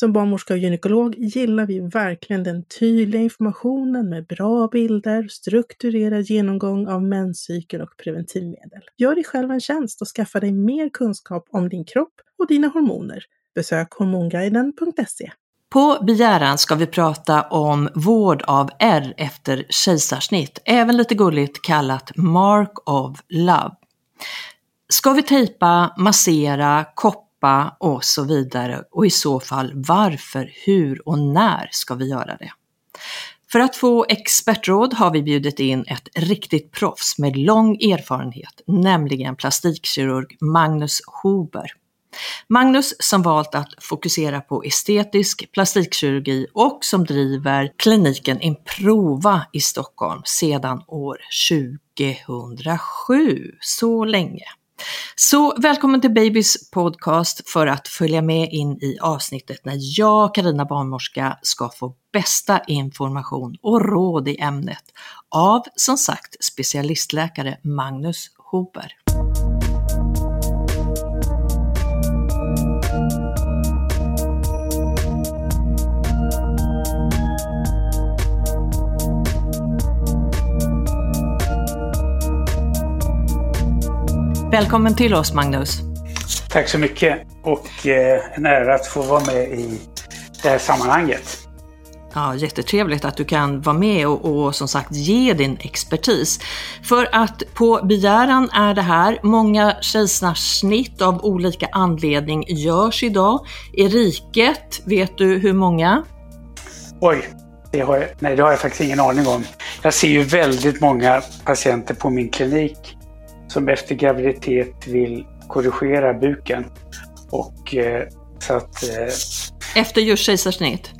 Som barnmorska och gynekolog gillar vi verkligen den tydliga informationen med bra bilder, strukturerad genomgång av menscykel och preventivmedel. Gör dig själv en tjänst och skaffa dig mer kunskap om din kropp och dina hormoner. Besök hormonguiden.se. På begäran ska vi prata om vård av R efter kejsarsnitt, även lite gulligt kallat Mark of Love. Ska vi tejpa, massera, koppla hjälpa och så vidare och i så fall varför, hur och när ska vi göra det? För att få expertråd har vi bjudit in ett riktigt proffs med lång erfarenhet, nämligen plastikkirurg Magnus Huber. Magnus som valt att fokusera på estetisk plastikkirurgi och som driver kliniken Improva i Stockholm sedan år 2007. Så länge. Så välkommen till Babys podcast för att följa med in i avsnittet när jag, Karina Barnmorska, ska få bästa information och råd i ämnet av, som sagt, specialistläkare Magnus Hober. Välkommen till oss Magnus. Tack så mycket och eh, en ära att få vara med i det här sammanhanget. Ja, jättetrevligt att du kan vara med och, och, som sagt ge din expertis. För att på begäran är det här, många kejsarsnitt av olika anledning görs idag. I riket, vet du hur många? Oj, det har jag, nej det har jag faktiskt ingen aning om. Jag ser ju väldigt många patienter på min klinik som efter graviditet vill korrigera buken. Och eh, så att... Eh, efter just kejsarsnitt?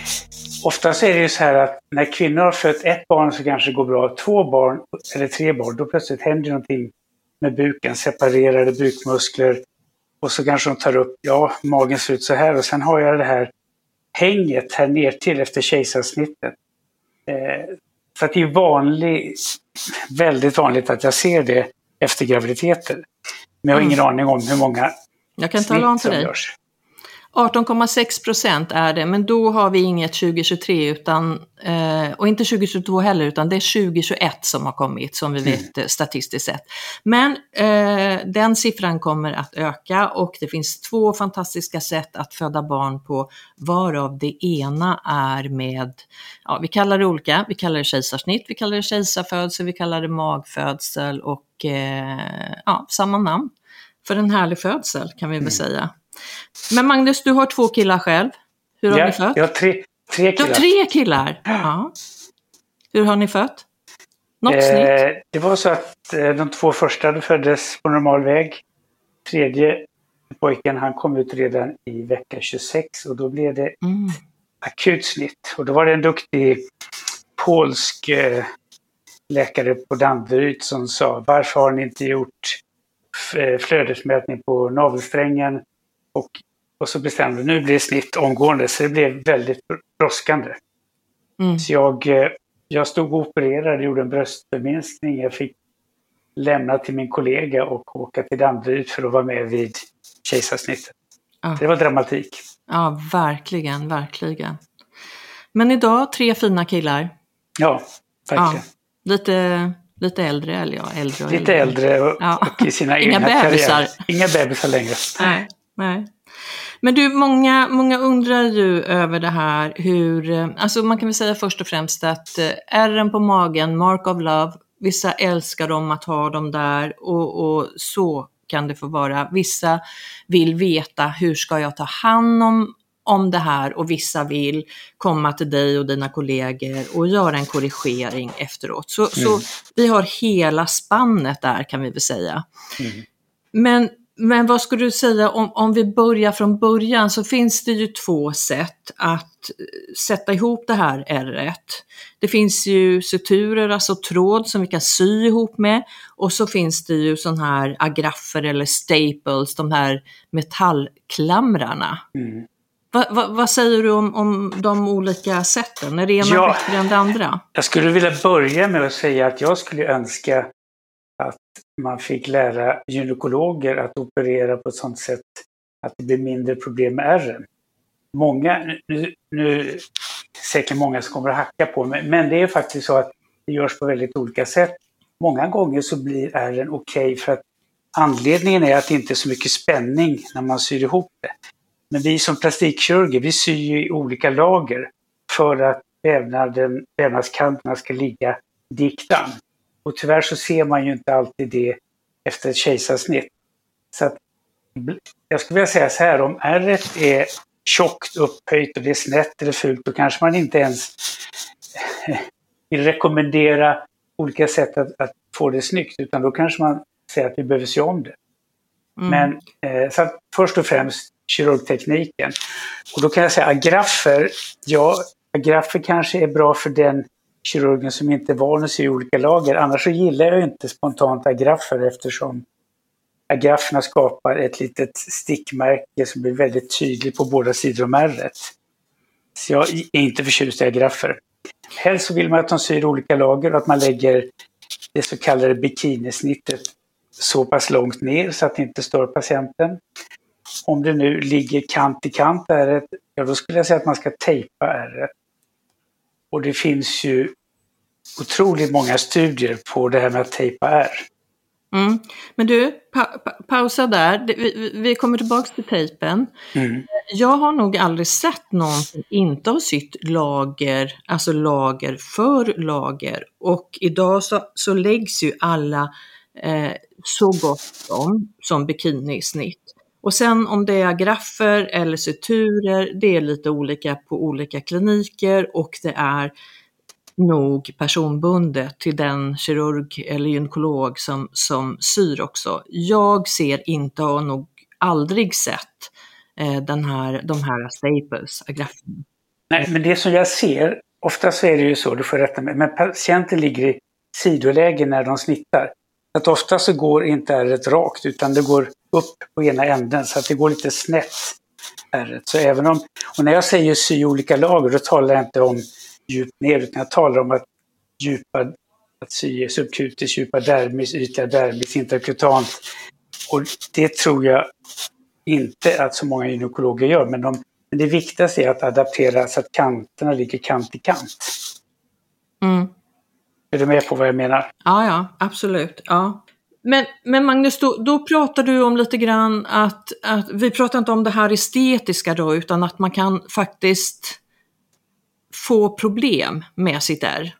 Oftast är det ju så här att när kvinnor har fött ett barn så kanske det går bra. Två barn eller tre barn, då plötsligt händer någonting med buken. Separerade bukmuskler. Och så kanske de tar upp, ja, magen ser ut så här och sen har jag det här hänget här ner till efter kejsarsnittet. Eh, så att det är vanligt, väldigt vanligt att jag ser det efter graviditeter. Men jag har ingen mm. aning om hur många Jag kan tala om för dig. Görs. 18,6 procent är det, men då har vi inget 2023 utan, eh, och inte 2022 heller, utan det är 2021 som har kommit som vi mm. vet mm. statistiskt sett. Men eh, den siffran kommer att öka och det finns två fantastiska sätt att föda barn på, varav det ena är med, ja vi kallar det olika, vi kallar det kejsarsnitt, vi kallar det kejsarfödsel, vi kallar det magfödsel och eh, ja, samma namn för en härlig födsel kan vi väl mm. säga. Men Magnus, du har två killar själv. Hur har ja, ni fött? Jag har tre, tre killar. Du har tre killar? Ja. Hur har ni fött? Något eh, snitt? Det var så att eh, de två första föddes på normal väg. Tredje pojken han kom ut redan i vecka 26 och då blev det mm. akut snitt. Och då var det en duktig polsk eh, läkare på Danderyd som sa varför har ni inte gjort eh, flödesmätning på navelsträngen och och så bestämde jag nu blir det snitt omgående. Så det blev väldigt brådskande. Mm. Så jag, eh, jag stod och opererade, gjorde en bröstbeminskning. Jag fick lämna till min kollega och åka till Danderyd för att vara med vid kejsarsnittet. Ja. Det var dramatik. Ja, verkligen, verkligen. Men idag tre fina killar. Ja, verkligen. Ja, lite, lite äldre, eller ja, äldre och Lite äldre, äldre och, ja. och, i sina Inga egna bebisar. karriärer. Inga bebisar längre. Nej, nej. Men du, många, många undrar ju över det här hur, eh, alltså man kan väl säga först och främst att eh, ärren på magen, mark of love, vissa älskar dem att ha dem där och, och så kan det få vara. Vissa vill veta hur ska jag ta hand om, om det här och vissa vill komma till dig och dina kollegor och göra en korrigering efteråt. Så, mm. så vi har hela spannet där kan vi väl säga. Mm. Men men vad skulle du säga om, om vi börjar från början så finns det ju två sätt att sätta ihop det här ärret. Det finns ju suturer, alltså tråd som vi kan sy ihop med och så finns det ju sådana här agraffer eller staples, de här metallklamrarna. Mm. Va, va, vad säger du om, om de olika sätten? Är det ena ja, bättre än det andra? Jag skulle vilja börja med att säga att jag skulle önska att man fick lära gynekologer att operera på ett sådant sätt att det blir mindre problem med ärren. Många, nu, nu säkert många som kommer att hacka på mig, men det är faktiskt så att det görs på väldigt olika sätt. Många gånger så blir ärren okej okay för att anledningen är att det inte är så mycket spänning när man syr ihop det. Men vi som plastikkirurger, vi syr i olika lager för att vävnaden, vävnadskanterna ska ligga dikt an. Och tyvärr så ser man ju inte alltid det efter ett kejsarsnitt. Så att, jag skulle vilja säga så här, om ärret är tjockt upphöjt och det är snett eller fult, då kanske man inte ens vill rekommendera olika sätt att, att få det snyggt, utan då kanske man säger att vi behöver se om det. Mm. Men eh, så först och främst kirurgtekniken. Och då kan jag säga agraffer, ja, agraffer kanske är bra för den kirurgen som inte är van att sy olika lager. Annars så gillar jag inte spontant agraffer eftersom agrafferna skapar ett litet stickmärke som blir väldigt tydligt på båda sidor om ärret. Så jag är inte förtjust i agraffer. Helst så vill man att de syr olika lager och att man lägger det så kallade bikinisnittet så pass långt ner så att det inte stör patienten. Om det nu ligger kant i kant ärret, ja då skulle jag säga att man ska tejpa ärret. Och det finns ju otroligt många studier på det här med att tejpa ärr. Mm. Men du, pa pa pausa där. Vi, vi kommer tillbaka till tejpen. Mm. Jag har nog aldrig sett någon som inte har sytt lager, alltså lager för lager. Och idag så, så läggs ju alla eh, så gott som, som bikinisnitt. Och sen om det är agraffer eller suturer, det är lite olika på olika kliniker och det är nog personbundet till den kirurg eller gynekolog som, som syr också. Jag ser inte och har nog aldrig sett eh, den här, de här staples, agrafferna. Nej, men det som jag ser, ofta så är det ju så, du får rätta mig, men patienter ligger i sidoläge när de snittar. Att ofta så går inte ärret rakt utan det går upp på ena änden så att det går lite snett. Så även om, och när jag säger sy olika lager då talar jag inte om djupt ner utan jag talar om att djupa, att sy subkutis, djupa dermis, ytliga dermis, interkutant. Och det tror jag inte att så många gynekologer gör men, de, men det viktigaste är att adaptera så att kanterna ligger kant i kant. Mm. Är du med på vad jag menar? Ja, ja, absolut. Ja. Men, men Magnus, då, då pratar du om lite grann att, att vi pratar inte om det här estetiska då, utan att man kan faktiskt få problem med sitt ärr.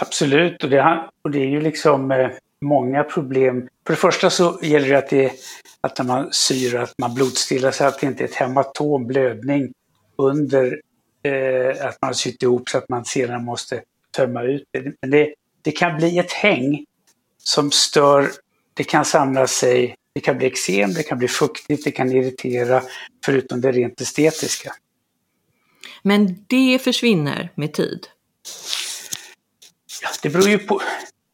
Absolut, och det, och det är ju liksom eh, många problem. För det första så gäller det att, det, att när man syr att man blodstillar så att det inte är ett hematom, blödning under eh, att man har sytt ihop så att man sedan måste tömma ut det. Men det, det kan bli ett häng som stör, det kan samla sig, det kan bli eksem, det kan bli fuktigt, det kan irritera, förutom det rent estetiska. Men det försvinner med tid? Ja, det beror ju på,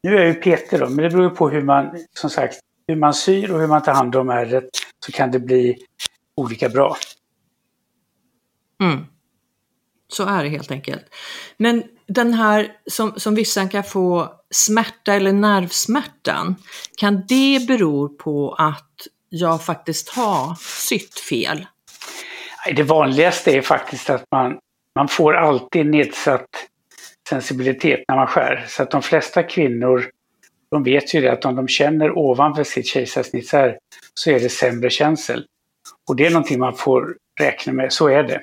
nu är jag ju Peter då, men det beror ju på hur man, som sagt, hur man syr och hur man tar hand om ärret så kan det bli olika bra. Mm. Så är det helt enkelt. Men den här som, som vissa kan få smärta eller nervsmärtan, kan det bero på att jag faktiskt har sytt fel? Det vanligaste är faktiskt att man, man får alltid nedsatt sensibilitet när man skär. Så att de flesta kvinnor, de vet ju det att om de känner ovanför sitt kejsarsnitt så, här, så är det sämre känsel. Och det är någonting man får räkna med, så är det.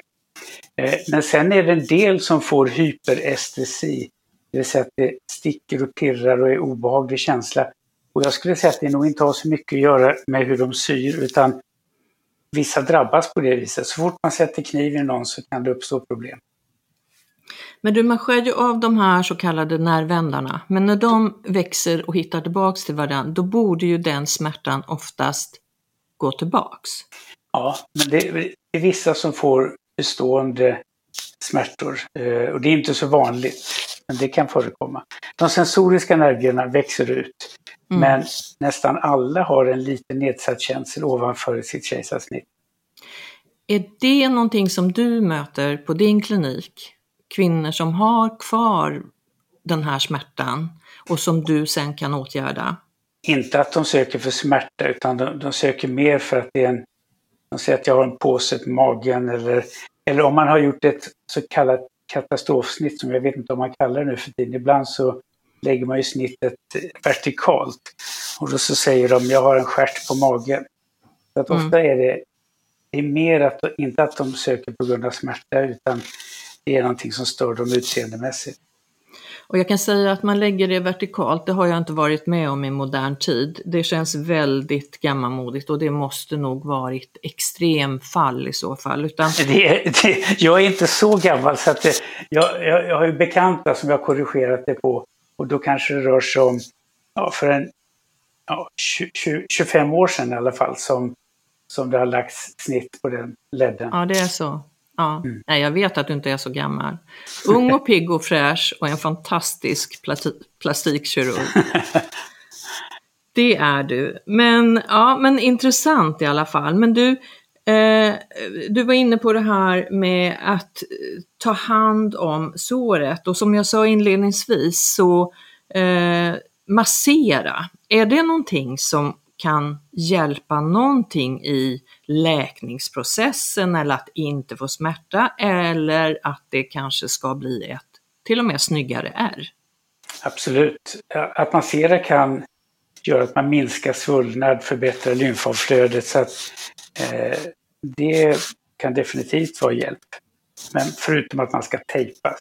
Eh, men sen är det en del som får hyperestesi, det vill säga att det sticker och pirrar och är obehaglig känsla. Och jag skulle säga att det nog inte har så mycket att göra med hur de syr utan vissa drabbas på det viset. Så fort man sätter kniv i någon så kan det uppstå problem. Men du, man skär ju av de här så kallade nervändarna, men när de växer och hittar tillbaks till varandra, då borde ju den smärtan oftast gå tillbaks. Ja, men det är vissa som får bestående smärtor eh, och det är inte så vanligt, men det kan förekomma. De sensoriska nervierna växer ut, mm. men nästan alla har en lite nedsatt känsel ovanför sitt kejsarsnitt. Är det någonting som du möter på din klinik? Kvinnor som har kvar den här smärtan och som du sen kan åtgärda? Inte att de söker för smärta utan de, de söker mer för att det är en de säger att jag har en påse på magen eller, eller om man har gjort ett så kallat katastrofsnitt som jag vet inte om man kallar det nu för tiden. Ibland så lägger man ju snittet vertikalt och då så säger de jag har en skärt på magen. Så att ofta mm. är det, det är mer att, inte att de söker på grund av smärta utan det är någonting som stör dem utseendemässigt. Och jag kan säga att man lägger det vertikalt, det har jag inte varit med om i modern tid. Det känns väldigt gammalmodigt och det måste nog varit extremfall i så fall. Utan... Det, det, jag är inte så gammal så att det, jag, jag, jag har ju bekanta som jag korrigerat det på och då kanske det rör sig om, ja, för en ja, 20, 25 år sedan i alla fall som, som det har lagts snitt på den ledden. Ja, det är så. Ja, mm. nej, jag vet att du inte är så gammal. Ung och pigg och fräsch och en fantastisk plastikkirurg. Det är du. Men, ja, men intressant i alla fall. Men du, eh, du var inne på det här med att ta hand om såret och som jag sa inledningsvis så eh, massera. Är det någonting som kan hjälpa någonting i läkningsprocessen eller att inte få smärta eller att det kanske ska bli ett till och med snyggare ärr. Absolut. Att massera kan göra att man minskar svullnad, förbättrar lymfavflödet så att eh, det kan definitivt vara hjälp. Men förutom att man ska tejpa.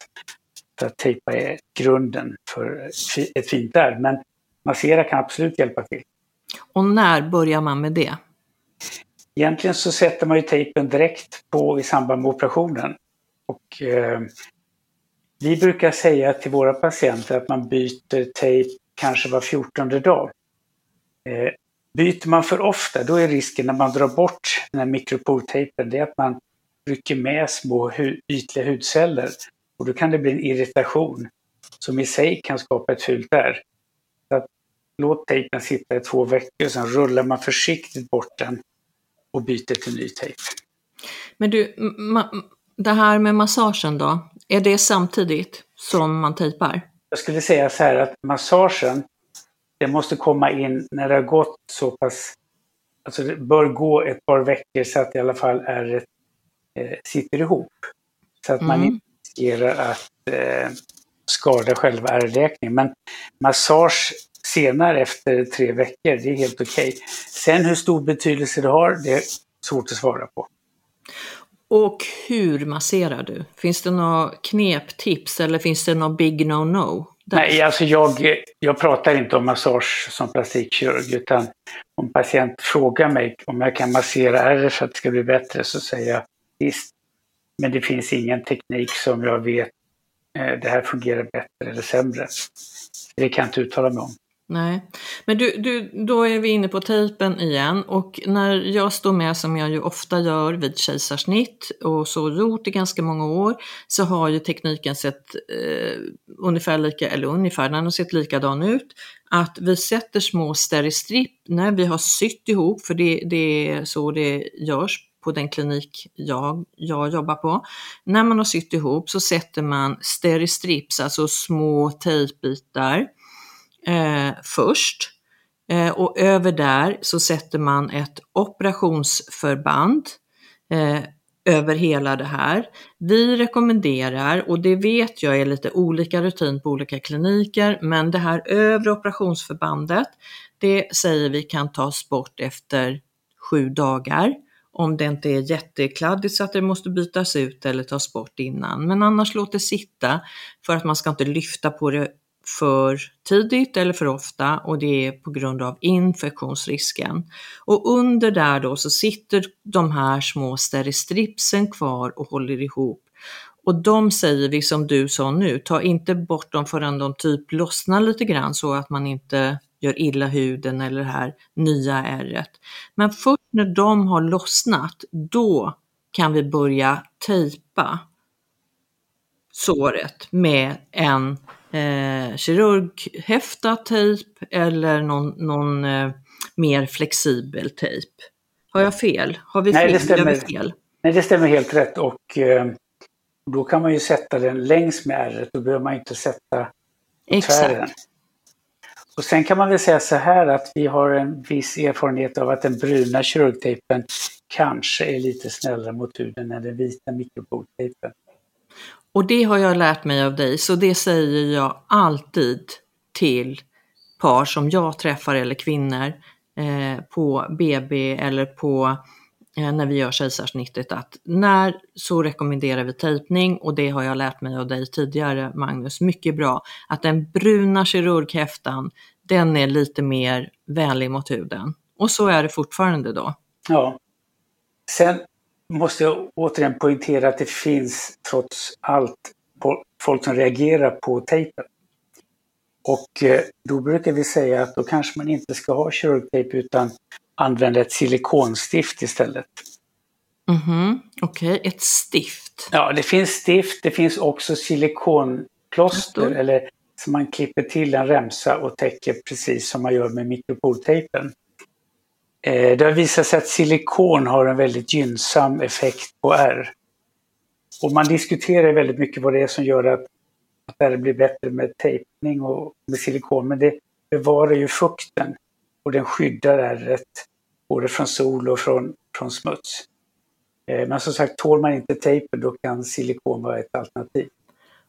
För att tejpa är grunden för ett fint ärr. Men massera kan absolut hjälpa till. Och när börjar man med det? Egentligen så sätter man ju tejpen direkt på i samband med operationen. Och, eh, vi brukar säga till våra patienter att man byter tejp kanske var fjortonde dag. Eh, byter man för ofta då är risken när man drar bort den här mikropoltejpen, det är att man rycker med små hu ytliga hudceller och då kan det bli en irritation som i sig kan skapa ett fult ärr. Låt tejpen sitta i två veckor, sen rullar man försiktigt bort den och byter till ny tejp. Men du, det här med massagen då, är det samtidigt som man tejpar? Jag skulle säga så här att massagen, det måste komma in när det har gått så pass, alltså det bör gå ett par veckor så att det i alla fall är ett, eh, sitter ihop. Så att mm. man inte riskerar att eh, skada själva ärrläkningen. Men massage senare efter tre veckor, det är helt okej. Okay. Sen hur stor betydelse det har, det är svårt att svara på. Och hur masserar du? Finns det några kneptips eller finns det något big no-no? Nej, alltså jag, jag pratar inte om massage som plastikkirurg utan om patient frågar mig om jag kan massera ärr så att det ska bli bättre så säger jag visst. Men det finns ingen teknik som jag vet eh, det här fungerar bättre eller sämre. Det kan jag inte uttala mig om. Nej, men du, du, då är vi inne på tejpen igen och när jag står med som jag ju ofta gör vid kejsarsnitt och så gjort i ganska många år så har ju tekniken sett eh, ungefär lika, eller ungefär, den har sett likadan ut. Att vi sätter små steristripp när vi har sytt ihop, för det, det är så det görs på den klinik jag, jag jobbar på. När man har sytt ihop så sätter man steristrips, alltså små tejpbitar eh, först. Eh, och över där så sätter man ett operationsförband eh, över hela det här. Vi rekommenderar, och det vet jag är lite olika rutin på olika kliniker, men det här övre operationsförbandet, det säger vi kan tas bort efter sju dagar om det inte är jättekladdigt så att det måste bytas ut eller tas bort innan. Men annars låt det sitta för att man ska inte lyfta på det för tidigt eller för ofta och det är på grund av infektionsrisken. Och under där då så sitter de här små steristripsen kvar och håller ihop. Och de säger vi som du sa nu, ta inte bort dem förrän de typ lossnar lite grann så att man inte gör illa huden eller det här nya ärret. Men först när de har lossnat, då kan vi börja tejpa såret med en eh, kirurghäftad tejp eller någon, någon eh, mer flexibel tejp. Har jag fel? Har vi Nej, fel? det stämmer. fel? Nej, det stämmer helt rätt och eh, då kan man ju sätta den längs med ärret. Då behöver man inte sätta tvären. Och sen kan man väl säga så här att vi har en viss erfarenhet av att den bruna kirurgtejpen kanske är lite snällare mot huden än den vita mikropoltejpen. Och det har jag lärt mig av dig, så det säger jag alltid till par som jag träffar eller kvinnor eh, på BB eller på eh, när vi gör kejsarsnittet att när så rekommenderar vi tejpning och det har jag lärt mig av dig tidigare Magnus, mycket bra, att den bruna kirurghäftan den är lite mer vänlig mot huden. Och så är det fortfarande då. Ja. Sen måste jag återigen poängtera att det finns trots allt folk som reagerar på tejpen. Och eh, då brukar vi säga att då kanske man inte ska ha kirurgtejp utan använda ett silikonstift istället. Mhm, Okej, ett stift. Ja, det finns stift, det finns också silikonplåster Plåster. eller som man klipper till en remsa och täcker precis som man gör med mikropoltejpen. Eh, Det har visat sig att silikon har en väldigt gynnsam effekt på ärr. Och man diskuterar väldigt mycket vad det är som gör att, att ärr blir bättre med tejpning och med silikon. Men det bevarar ju fukten och den skyddar ärret både från sol och från, från smuts. Eh, Men som sagt, tål man inte tejpen då kan silikon vara ett alternativ.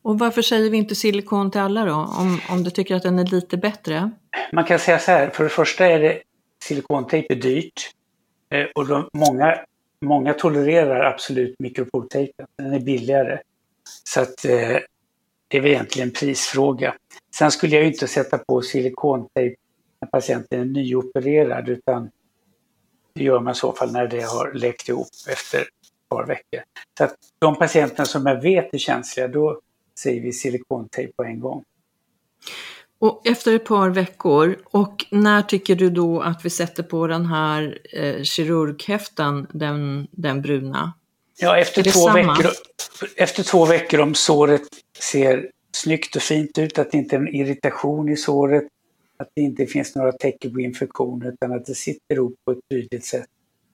Och varför säger vi inte silikon till alla då, om, om du tycker att den är lite bättre? Man kan säga så här, för det första är det silikontejp är dyrt eh, och de, många, många tolererar absolut mikropoltejpen. Den är billigare. Så att eh, det är väl egentligen en prisfråga. Sen skulle jag ju inte sätta på silikontejp när patienten är nyopererad utan det gör man i så fall när det har läkt ihop efter ett par veckor. Så att de patienterna som jag vet är känsliga, då säger vi silikontejp på en gång. Och efter ett par veckor, och när tycker du då att vi sätter på den här eh, kirurghäftan, den, den bruna? Ja, efter två, samma? veckor, efter två veckor om såret ser snyggt och fint ut, att det inte är en irritation i såret, att det inte finns några tecken på infektion utan att det sitter ihop på ett tydligt sätt.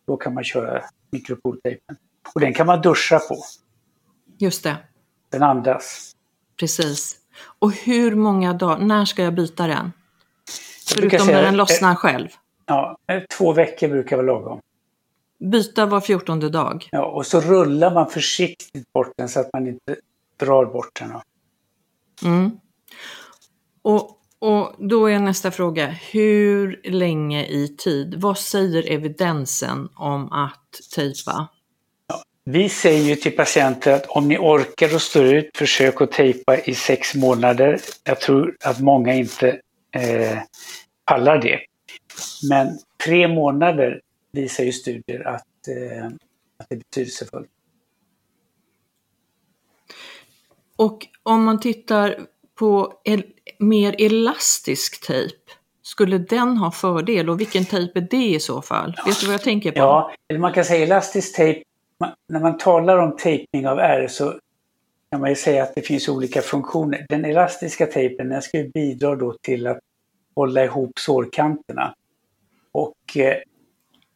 Då kan man köra mikropoltejpen. Och den kan man duscha på. Just det, Den andas. precis. Och hur många dagar, när ska jag byta den? Förutom när den lossnar själv. Ja, två veckor brukar vara lagom. Byta var fjortonde dag. Ja, och så rullar man försiktigt bort den så att man inte drar bort den. Mm. Och, och då är nästa fråga, hur länge i tid? Vad säger evidensen om att tejpa? Vi säger ju till patienter att om ni orkar och står ut, försök att tejpa i sex månader. Jag tror att många inte eh, pallar det. Men tre månader visar ju studier att, eh, att det är betydelsefullt. Och om man tittar på el- mer elastisk tejp, skulle den ha fördel och vilken tejp är det i så fall? Vet du vad jag tänker på? Ja, man kan säga elastisk tejp. Man, när man talar om tejpning av ärr så kan man ju säga att det finns olika funktioner. Den elastiska tejpen den ska ju bidra då till att hålla ihop sårkanterna. Och eh,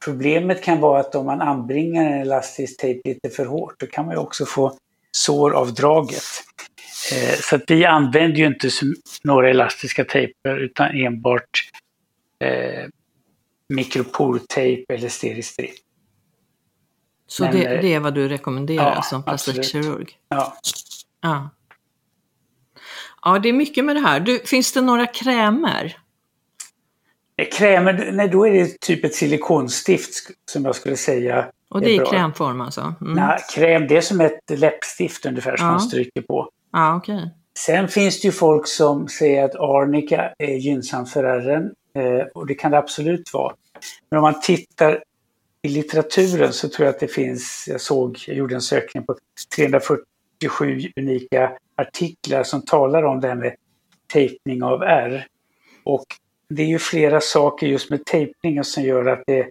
Problemet kan vara att om man anbringar en elastisk tejp lite för hårt, då kan man ju också få sår av draget. Eh, så att vi använder ju inte några elastiska tejper utan enbart eh, mikroportejp eller steristrip. Så Men, det, eh, det, är vad du rekommenderar ja, som plastikkirurg? Ja. ja. Ja, det är mycket med det här. Du, finns det några krämer? Krämer, nej då är det typ ett silikonstift som jag skulle säga. Och det är, är krämform alltså? Mm. Nej, kräm det är som ett läppstift ungefär som ja. man stryker på. Ja, okay. Sen finns det ju folk som säger att arnika är gynnsamt för ärren eh, och det kan det absolut vara. Men om man tittar i litteraturen så tror jag att det finns, jag såg, jag gjorde en sökning på 347 unika artiklar som talar om det här med tejpning av ärr. Och det är ju flera saker just med tejpningen som gör att, det,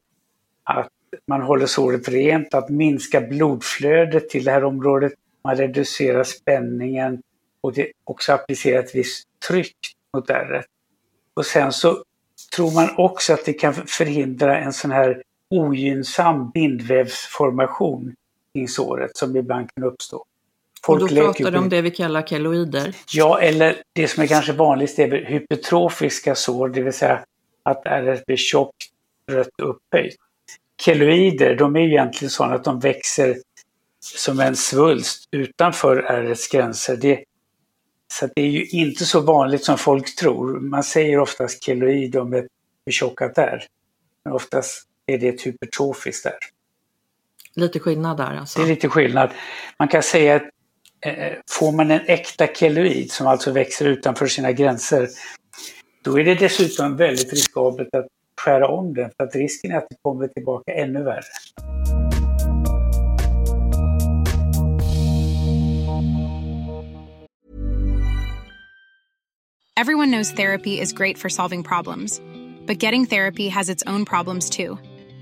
att man håller såret rent, att minska blodflödet till det här området, man reducerar spänningen och det också applicerar ett visst tryck mot ärret. Och sen så tror man också att det kan förhindra en sån här ogynnsam bindvävsformation i såret som ibland kan uppstå. Folk och då pratar du om det vi kallar keloider? Ja, eller det som är kanske vanligast är hypertrofiska sår, det vill säga att ärret blir tjockt, rött upphöjt. Keloider, de är egentligen sådana att de växer som en svulst utanför ärrets gränser. Det, så det är ju inte så vanligt som folk tror. Man säger oftast keloid om ett förtjockat ärr. Men oftast är det hypertrofiskt ärr. Lite skillnad där alltså? Det är lite skillnad. Man kan säga att eh, får man en äkta keloid som alltså växer utanför sina gränser, då är det dessutom väldigt riskabelt att skära om den för att risken är att det kommer tillbaka ännu värre. Everyone knows therapy is great for solving problems. But getting therapy has its own problems too.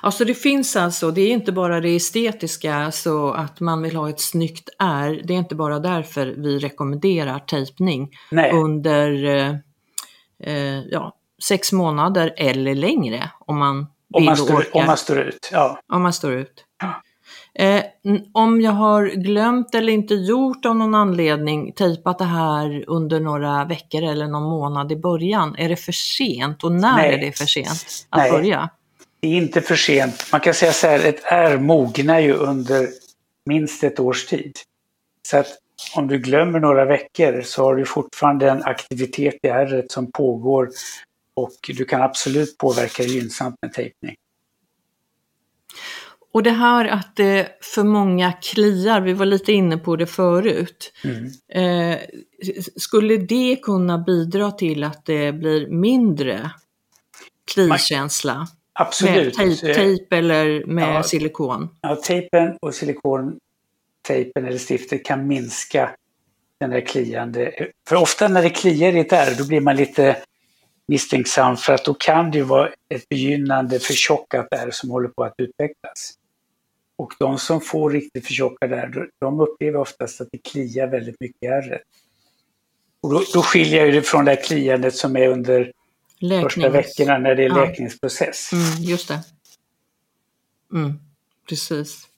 Alltså det finns alltså, det är inte bara det estetiska, så att man vill ha ett snyggt är. Det är inte bara därför vi rekommenderar tejpning Nej. under eh, eh, ja, sex månader eller längre om man om man står, Om man står ut, ja. Om man står ut. Eh, om jag har glömt eller inte gjort av någon anledning tejpat det här under några veckor eller någon månad i början, är det för sent och när Nej. är det för sent att Nej. börja? Det är inte för sent. Man kan säga så här, ett R mognar ju under minst ett års tid. Så att om du glömmer några veckor så har du fortfarande en aktivitet i ärret som pågår och du kan absolut påverka det gynnsamt med tejpning. Och det här att det för många kliar, vi var lite inne på det förut. Mm. Eh, skulle det kunna bidra till att det blir mindre klikänsla? Absolut. Med tejp, tejp eller med ja, silikon? Ja, tejpen och silikontejpen eller stiftet kan minska den där kliande. För ofta när det kliar i ett ärr då blir man lite misstänksam för att då kan det ju vara ett begynnande förtjockat ärr som håller på att utvecklas. Och de som får riktigt förtjockade ärr, de upplever oftast att det kliar väldigt mycket i ärret. Och då, då skiljer jag det från det här kliandet som är under Läknings... första veckorna när det är ja. läkningsprocess. Mm, just det. Mm, precis.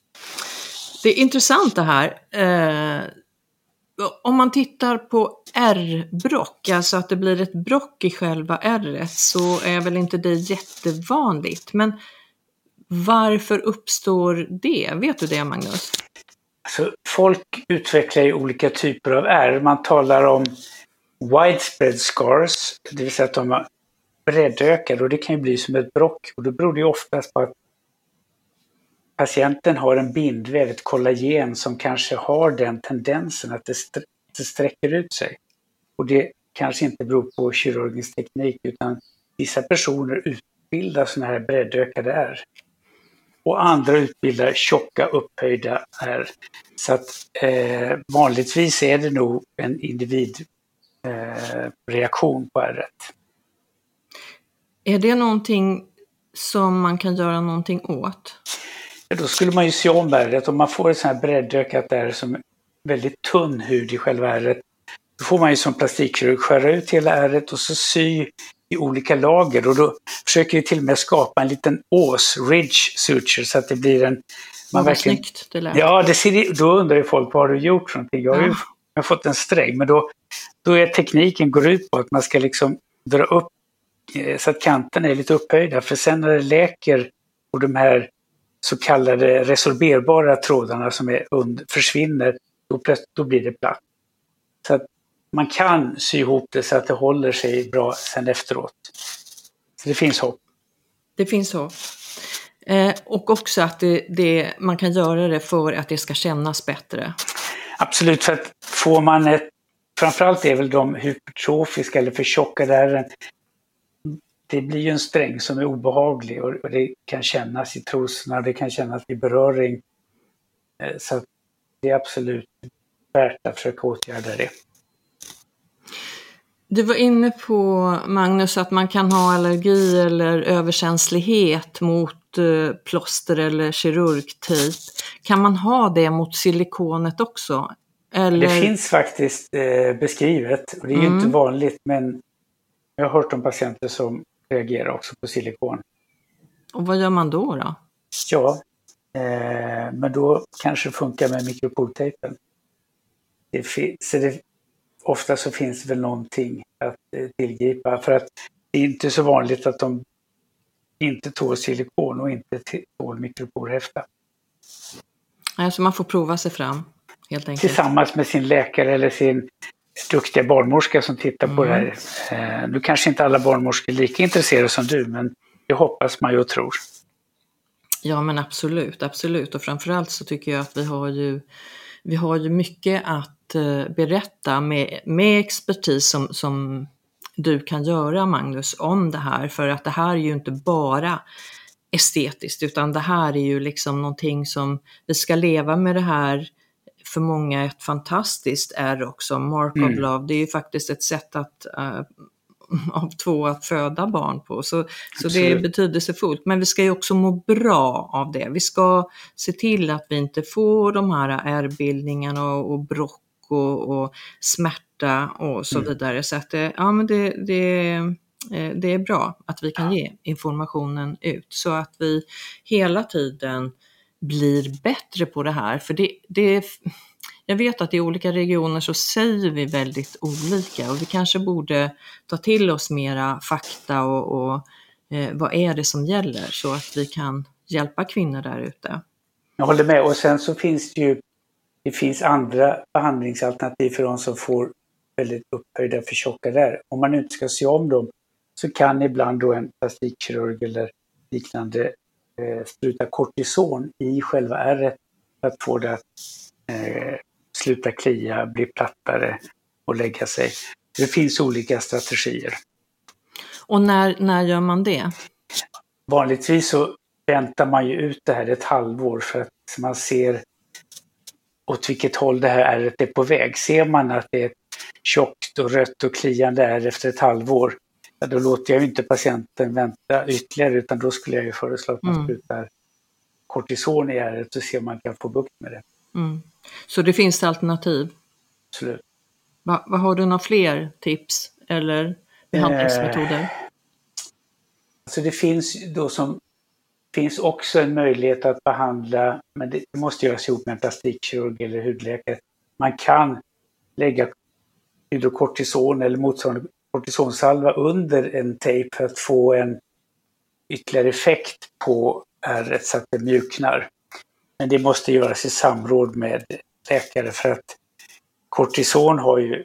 Det är intressant det här. Eh, om man tittar på R-brock, alltså att det blir ett brock i själva R så är väl inte det jättevanligt. Men varför uppstår det? Vet du det Magnus? Alltså, folk utvecklar ju olika typer av R. Man talar om widespread scars, det vill säga att de har breddökade och det kan ju bli som ett brock. Och då beror ju oftast på att patienten har en bindväv, ett kollagen som kanske har den tendensen att det, st det sträcker ut sig. Och det kanske inte beror på kirurgisk teknik utan vissa personer utbildar sådana här breddökade är. Och andra utbildar tjocka upphöjda är. Så att eh, vanligtvis är det nog en individreaktion eh, på ärret. Är det någonting som man kan göra någonting åt? Då skulle man ju se om ärret. Om man får ett sånt här breddökat ärr som väldigt tunn hud i själva ärret, då får man ju som plastikkirurg skära ut hela ärret och så sy i olika lager och då försöker vi till och med skapa en liten ås, ridge suture, så att det blir en... Man verkligen, snyggt det lät. Ja, det ser, då undrar ju folk vad har du gjort för någonting? Jag har ja. ju jag har fått en sträng, men då, då är tekniken går ut på att man ska liksom dra upp så att kanterna är lite upphöjda, för sen när det läker och de här så kallade resorberbara trådarna som är und försvinner, då, då blir det platt. Så att man kan sy ihop det så att det håller sig bra sen efteråt. Så det finns hopp. Det finns hopp. Eh, och också att det, det, man kan göra det för att det ska kännas bättre. Absolut, för att får man ett, framförallt är väl de hypertrofiska eller för tjocka ärren, det blir ju en sträng som är obehaglig och det kan kännas i trosorna, det kan kännas i beröring. Eh, så det är absolut värt att försöka åtgärda det. Du var inne på, Magnus, att man kan ha allergi eller överkänslighet mot eh, plåster eller kirurgtejp. Kan man ha det mot silikonet också? Eller? Det finns faktiskt eh, beskrivet och det är mm. ju inte mm. vanligt men jag har hört om patienter som reagerar också på silikon. Och vad gör man då? då? Ja, eh, men då kanske det funkar med mikropoltejpen. Det, så det, ofta så finns det väl någonting att eh, tillgripa för att det är inte så vanligt att de inte tål silikon och inte tål mikropolhäfta. Alltså man får prova sig fram helt enkelt? Tillsammans med sin läkare eller sin duktiga barnmorska som tittar mm. på det här. Eh, nu kanske inte alla barnmorskor är lika intresserade som du, men det hoppas man ju och tror. Ja men absolut, absolut. Och framförallt så tycker jag att vi har ju, vi har ju mycket att eh, berätta med, med expertis som, som du kan göra Magnus om det här. För att det här är ju inte bara estetiskt utan det här är ju liksom någonting som vi ska leva med det här för många ett fantastiskt är också. Mark mm. of Love, det är ju faktiskt ett sätt att uh, av två att föda barn på. Så, så det är betydelsefullt. Men vi ska ju också må bra av det. Vi ska se till att vi inte får de här ärrbildningarna och, och brock och, och smärta och så mm. vidare. Så att det, ja, men det, det, eh, det är bra att vi kan ge informationen ut så att vi hela tiden blir bättre på det här. För det, det, jag vet att i olika regioner så säger vi väldigt olika och vi kanske borde ta till oss mera fakta och, och eh, vad är det som gäller så att vi kan hjälpa kvinnor där ute. Jag håller med och sen så finns det ju det finns andra behandlingsalternativ för de som får väldigt upphöjda förtjockningar. Om man inte ska se om dem så kan ibland då en plastikkirurg eller liknande spruta kortison i själva ärret för att få det att eh, sluta klia, bli plattare och lägga sig. Det finns olika strategier. Och när, när gör man det? Vanligtvis så väntar man ju ut det här ett halvår för att man ser åt vilket håll det här ärret är på väg. Ser man att det är ett tjockt och rött och kliande ärr efter ett halvår, ja, då låter jag inte patienten vänta ytterligare utan då skulle jag ju föreslå att man mm. sprutar kortison i ärret och ser om man kan få bukt med det. Mm. Så det finns alternativ? Absolut. Va, va, har du några fler tips eller behandlingsmetoder? Eh, alltså det finns då som finns också en möjlighet att behandla, men det måste göras ihop med en plastikkirurg eller hudläkare. Man kan lägga hydrokortison eller motsvarande kortisonsalva under en tejp för att få en ytterligare effekt på ärret så att det mjuknar. Men det måste göras i samråd med läkare för att kortison har ju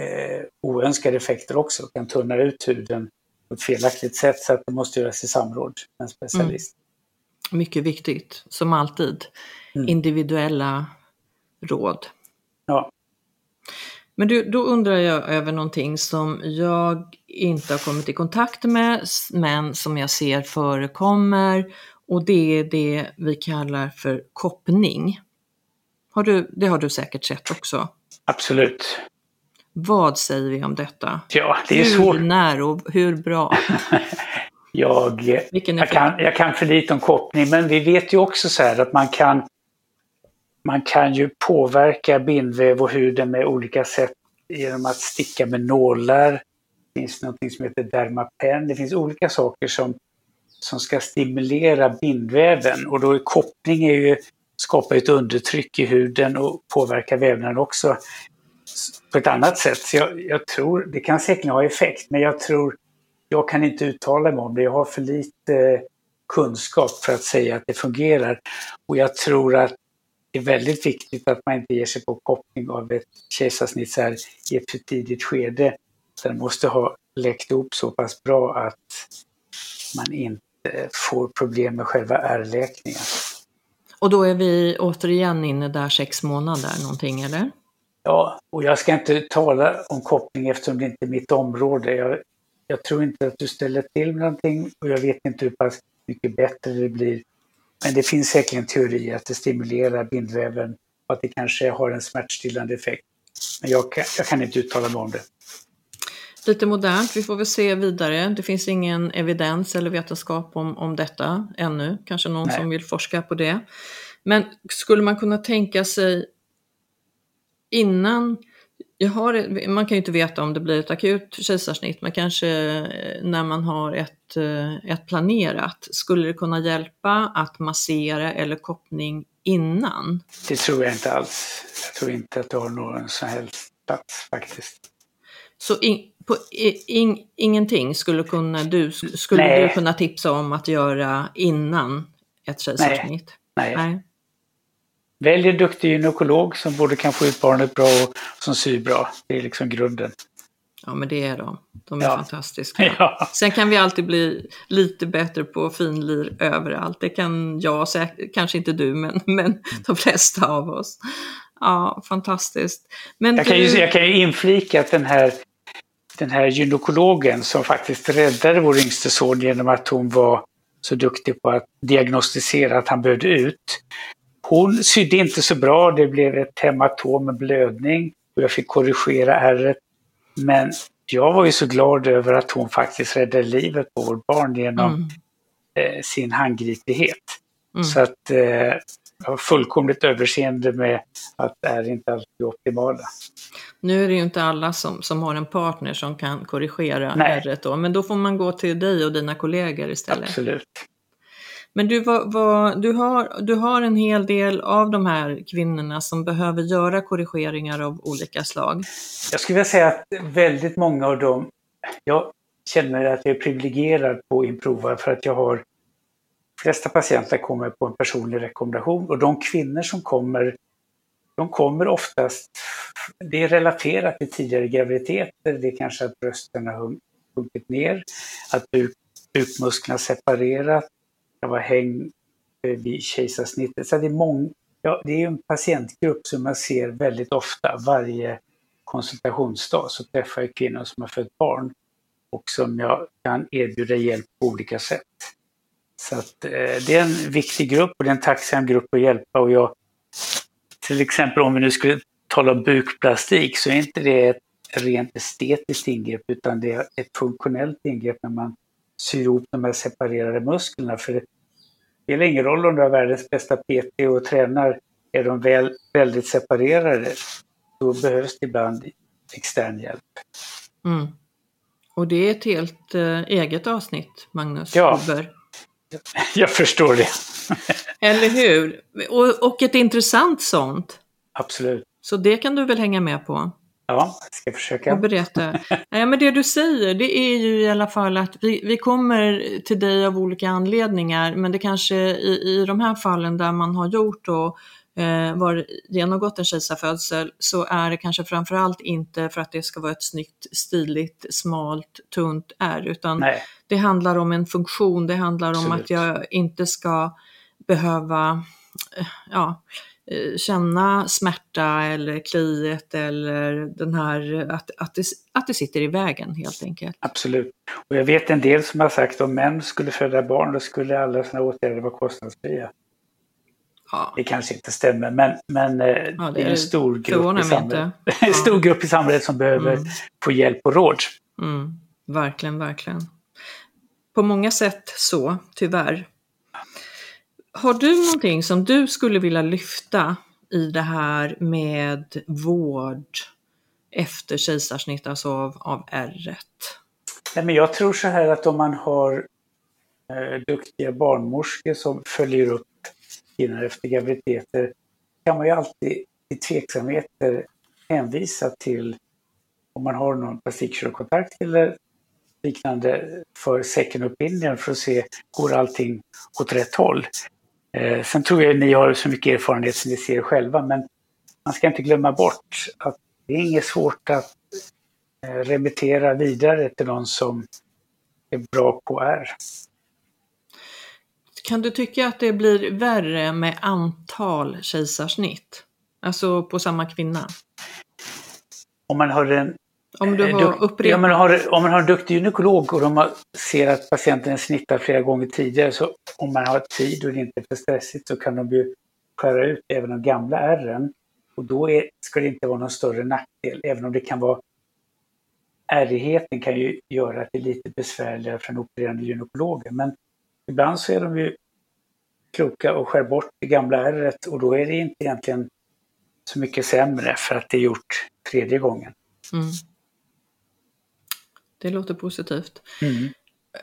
eh, oönskade effekter också, kan tunna ut huden på ett felaktigt sätt så att det måste göras i samråd med en specialist. Mm. Mycket viktigt, som alltid. Mm. Individuella råd. Ja. Men du, då undrar jag över någonting som jag inte har kommit i kontakt med, men som jag ser förekommer och det är det vi kallar för koppning. Har du, det har du säkert sett också? Absolut. Vad säger vi om detta? Ja, det är hur svårt. Hur när och hur bra? jag, jag, kan, jag kan för lite om koppning, men vi vet ju också så här att man kan man kan ju påverka bindväv och huden med olika sätt genom att sticka med nålar. Det finns något som heter Dermapen. Det finns olika saker som, som ska stimulera bindväven och då är koppling är ju, skapar ett undertryck i huden och påverkar vävnaden också på ett annat sätt. Så jag, jag tror, det kan säkert ha effekt, men jag tror, jag kan inte uttala mig om det. Jag har för lite eh, kunskap för att säga att det fungerar. Och jag tror att det är väldigt viktigt att man inte ger sig på koppling av ett kejsarsnitt i ett för tidigt skede. Den måste ha läkt upp så pass bra att man inte får problem med själva ärrläkningen. Och då är vi återigen inne där sex månader någonting eller? Ja, och jag ska inte tala om koppling eftersom det inte är mitt område. Jag, jag tror inte att du ställer till med någonting och jag vet inte hur pass mycket bättre det blir men det finns säkert en teori att det stimulerar bindväven och att det kanske har en smärtstillande effekt. Men jag kan, jag kan inte uttala mig om det. Lite modernt, vi får väl se vidare. Det finns ingen evidens eller vetenskap om, om detta ännu. Kanske någon Nej. som vill forska på det. Men skulle man kunna tänka sig innan jag har, man kan ju inte veta om det blir ett akut kejsarsnitt, men kanske eh, när man har ett, eh, ett planerat. Skulle det kunna hjälpa att massera eller koppning innan? Det tror jag inte alls. Jag tror inte att det har någon som helst plats faktiskt. Så in, på, in, ingenting skulle, kunna, du, skulle du kunna tipsa om att göra innan ett kejsarsnitt? Nej. Nej. Välj en duktig gynekolog som både kan få ut barnet bra och som syr bra. Det är liksom grunden. Ja, men det är de. De är ja. fantastiska. Ja. Sen kan vi alltid bli lite bättre på finlir överallt. Det kan jag, kanske inte du, men, men de flesta av oss. Ja, fantastiskt. Men jag, kan ju, jag kan ju inflika att den här, den här gynekologen som faktiskt räddade vår yngste son genom att hon var så duktig på att diagnostisera att han behövde ut. Hon sydde inte så bra, det blev ett hematom med blödning och jag fick korrigera ärret. Men jag var ju så glad över att hon faktiskt räddade livet på vårt barn genom mm. eh, sin handgriplighet. Mm. Så att eh, jag har fullkomligt överseende med att det är inte alltid optimala. Nu är det ju inte alla som, som har en partner som kan korrigera ärret då, men då får man gå till dig och dina kollegor istället. Absolut. Men du, vad, vad, du, har, du har en hel del av de här kvinnorna som behöver göra korrigeringar av olika slag. Jag skulle vilja säga att väldigt många av dem, jag känner att jag är privilegierad på Improva för att jag har, de flesta patienter kommer på en personlig rekommendation och de kvinnor som kommer, de kommer oftast, det är relaterat till tidigare graviditeter, det är kanske att brösten har sjunkit ner, att buk, bukmusklerna separerat, jag var häng eh, vid kejsarsnittet. Så det är, mång, ja, det är en patientgrupp som jag ser väldigt ofta. Varje konsultationsdag så träffar jag kvinnor som har fött barn och som jag kan erbjuda hjälp på olika sätt. Så att, eh, det är en viktig grupp och det är en tacksam grupp att hjälpa. Och jag, till exempel om vi nu skulle tala om bukplastik så är inte det ett rent estetiskt ingrepp utan det är ett funktionellt ingrepp när man syr ihop de här separerade musklerna. För det spelar ingen roll om du har världens bästa PT och tränar, är de väl, väldigt separerade, då behövs det ibland extern hjälp. Mm. Och det är ett helt äh, eget avsnitt, Magnus ja, Huber. Jag förstår det. Eller hur? Och, och ett intressant sånt. Absolut. Så det kan du väl hänga med på? Ja, jag ska försöka. Och berätta. Nej, men det du säger, det är ju i alla fall att vi, vi kommer till dig av olika anledningar, men det kanske i, i de här fallen där man har gjort och eh, var, genomgått en kejsarfödsel så är det kanske framförallt inte för att det ska vara ett snyggt, stiligt, smalt, tunt ärr, utan Nej. det handlar om en funktion, det handlar om Absolut. att jag inte ska behöva eh, ja, känna smärta eller kliet eller den här, att, att, det, att det sitter i vägen helt enkelt. Absolut. Och jag vet en del som har sagt att om män skulle föda barn då skulle alla sådana åtgärder vara kostnadsfria. Ja, Det kanske inte stämmer men, men eh, det, det är en stor grupp, i samhället. en stor grupp i samhället som behöver Mm. få hjälp och råd. mm, verkligen, verkligen. På många sätt så, tyvärr. Har du någonting som du skulle vilja lyfta i det här med vård efter kejsarsnitt, alltså av, av ärret? Nej, men jag tror så här att om man har eh, duktiga barnmorskor som följer upp kvinnor efter graviditeter kan man ju alltid i tveksamheter hänvisa till om man har någon plastikkirurgkontakt eller liknande för second opinion för att se går allting åt rätt håll. Eh, sen tror jag ni har så mycket erfarenhet som ni ser själva men man ska inte glömma bort att det är inget svårt att eh, remittera vidare till någon som är bra på R. Kan du tycka att det blir värre med antal kejsarsnitt? Alltså på samma kvinna? Om man har en Om du Eh, har upprepat... Ja, men har, om man har en duktig gynekolog och de har, ser att patienten är snittad flera gånger tidigare så om man har tid och det inte är för stressigt så kan de ju skära ut även de gamla ärren. Och då är, ska det inte vara någon större nackdel, även om det kan vara Ärrigheten kan ju göra att det är lite besvärligare för den opererande gynekologen. Men ibland så är de ju kloka och skär bort det gamla ärret och då är det inte egentligen så mycket sämre för att det är gjort tredje gången. Mm. Det låter positivt. Mm.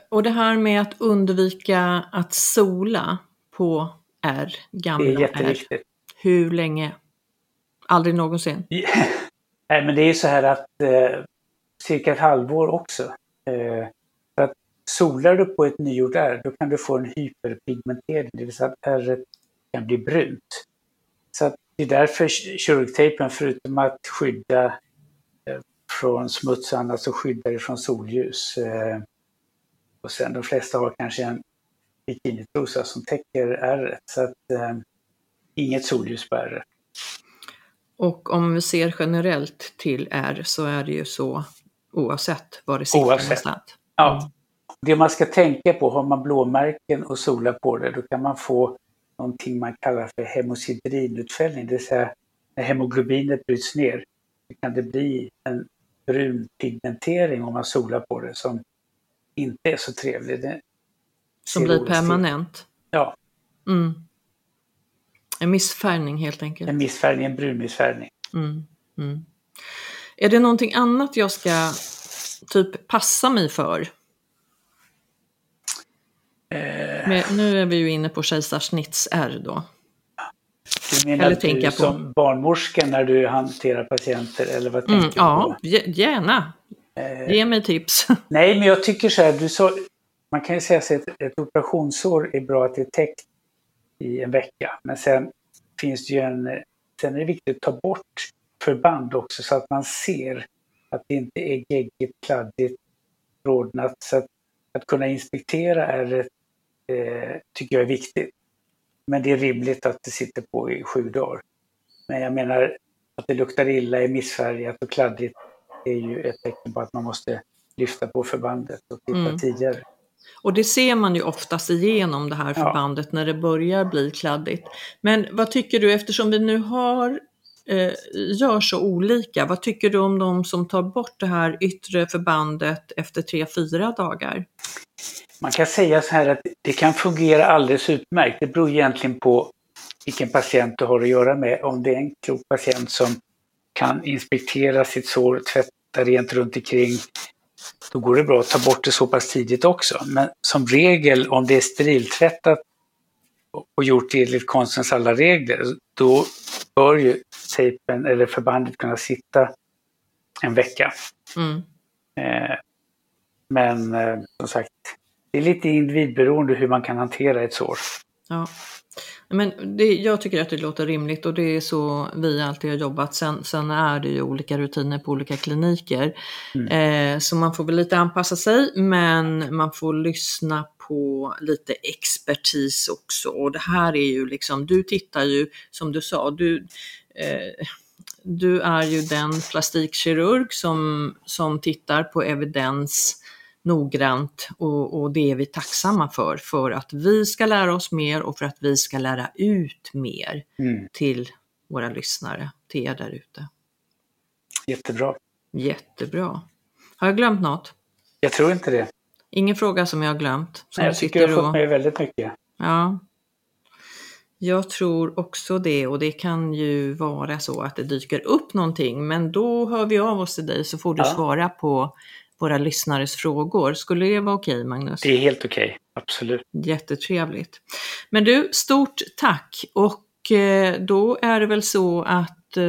Och det här med att undvika att sola på R, Det är gamla R. jätteviktigt. Hur länge? Aldrig någonsin? Nej, men det är ju så här att eh, cirka ett halvår också. Eh, för att solar du på ett nygjort ärr, då kan du få en hyperpigmentering, det vill säga att ärret kan bli brunt. Så att det är därför kirurgtejpen, förutom att skydda från smuts och annat, så skyddar det från solljus. Eh, och sen de flesta har kanske en bikinitrosa som täcker ärret, så att eh, inget solljus på ärret. Och om vi ser generellt till R så är det ju så oavsett var det sitter Oavsett. någonstans. Ja. Det man ska tänka på, har man blåmärken och solar på det, då kan man få någonting man kallar för hemocidrinutfällning, det vill säga när hemoglobinet bryts ner så kan det bli en brun pigmentering om man solar på det som inte är så trevlig. Det Som blir permanent. Ja, Mm. En missfärgning helt enkelt. en missfärgning, en brun missfärgning. Mm. Mm. Är det någonting annat jag ska typ passa mig för? Eh, Men nu är vi ju inne på kejsarsnitts-R då. Du menar Eller du tänka på. som barnmorska när du hanterar patienter eller vad tänker Mm, du ja, på? ge- gärna. Eh, Ge mig tips. Nej, men jag tycker så här, du sa, man kan ju säga att ett, ett operationsår är bra att det är täckt i en vecka. Men sen finns det ju en, sen är det viktigt att ta bort förband också så att man ser att det inte är geggigt, kladdigt, rodnat. Så att, att kunna inspektera är, eh, tycker jag är viktigt. Men det är rimligt att det sitter på i sju dagar. Men jag menar att det luktar illa, är missfärgat och kladdigt är ju ett tecken på att man måste lyfta på förbandet och titta Mm. tidigare. Och det ser man ju oftast igenom det här Ja. förbandet när det börjar bli kladdigt. Men vad tycker du, eftersom vi nu har, eh, gör så olika, vad tycker du om de som tar bort det här yttre förbandet efter tre fyra dagar? Man kan säga så här att det kan fungera alldeles utmärkt. Det beror egentligen på vilken patient du har att göra med. Om det är en klok patient som kan inspektera sitt sår, tvätta rent runt omkring, då går det bra att ta bort det så pass tidigt också. Men som regel, om det är steriltvättat och gjort enligt konstens alla regler, då bör ju tejpen eller förbandet kunna sitta en vecka. Mm. Eh, men eh, som sagt, det är lite individberoende hur man kan hantera ett sår. Ja. Men det, jag tycker att det låter rimligt och det är så vi alltid har jobbat. Sen, sen är det ju olika rutiner på olika kliniker. Mm. Eh, så man får väl lite anpassa sig men man får lyssna på lite expertis också. Och det här är ju liksom, du tittar ju som du sa, du, eh, du är ju den plastikkirurg som, som tittar på evidens noggrant och, och, det är vi tacksamma för, för att vi ska lära oss mer och för att vi ska lära ut mer Mm. till våra lyssnare, till er där ute. Jättebra. Jättebra. Har jag glömt något? Jag tror inte det. Ingen fråga som jag har glömt? Nej, jag tycker jag har fått och... med väldigt mycket. Ja. Jag tror också det och det kan ju vara så att det dyker upp någonting men då hör vi av oss till dig så får du Ja. svara på våra lyssnares frågor. Skulle det vara okej Magnus? Det är helt okej. Absolut. Jättetrevligt. Men du, stort tack och eh, då är det väl så att eh,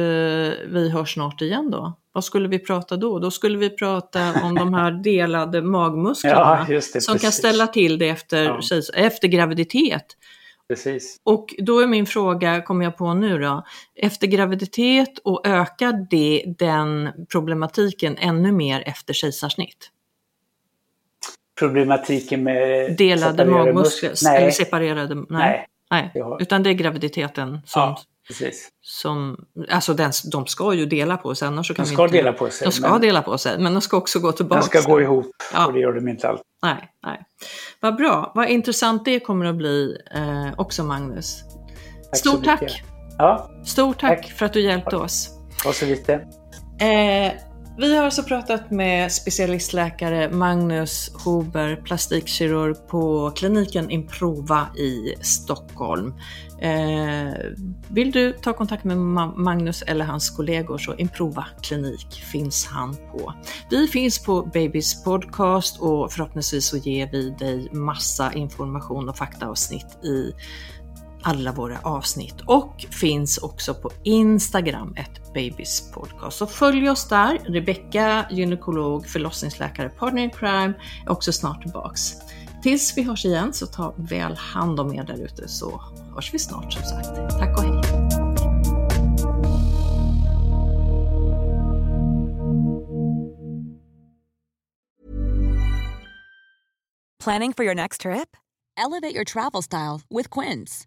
vi hörs snart igen då. Vad skulle vi prata då? Då skulle vi prata om de här delade magmusklerna Ja, det. som kan precis. ställa till det efter, Ja. efter graviditet. Precis. Och då är min fråga, kommer jag på nu då, efter graviditet och ökar det den problematiken ännu mer efter kejsarsnitt? Problematiken med Delade magmuskler, muskler. Nej, eller separerade, nej. nej. nej. har- Utan det är graviditeten som, Ja, precis. som alltså den, de ska ju dela på sig annars så kan De ska inte, dela på sig. De ska men dela på sig, men de ska också gå tillbaka. De ska gå ihop Ja. och det gör de inte alltid. Nej, nej. Vad bra, vad intressant det kommer att bli eh, också Magnus. Tack Stort tack! Ja, Stort tack, Tack. för att du hjälpte oss. och så lite. Eh, vi har alltså pratat med specialistläkare Magnus Huber, plastikkirurg på kliniken Improva i Stockholm. Eh, vill du ta kontakt med Ma- Magnus eller hans kollegor så Improva klinik finns han på. Vi finns på Babys podcast och förhoppningsvis så ger vi dig massa information och faktaavsnitt i alla våra avsnitt och finns också på Instagram, ett Babys podcast. Så följ oss där. Rebecka, gynekolog, förlossningsläkare, partner in crime, är också snart tillbaks. Tills vi hörs igen så ta väl hand om er där ute så hörs vi snart som sagt. Tack och hej! Planning for your next trip? Elevate your travel style with Quince.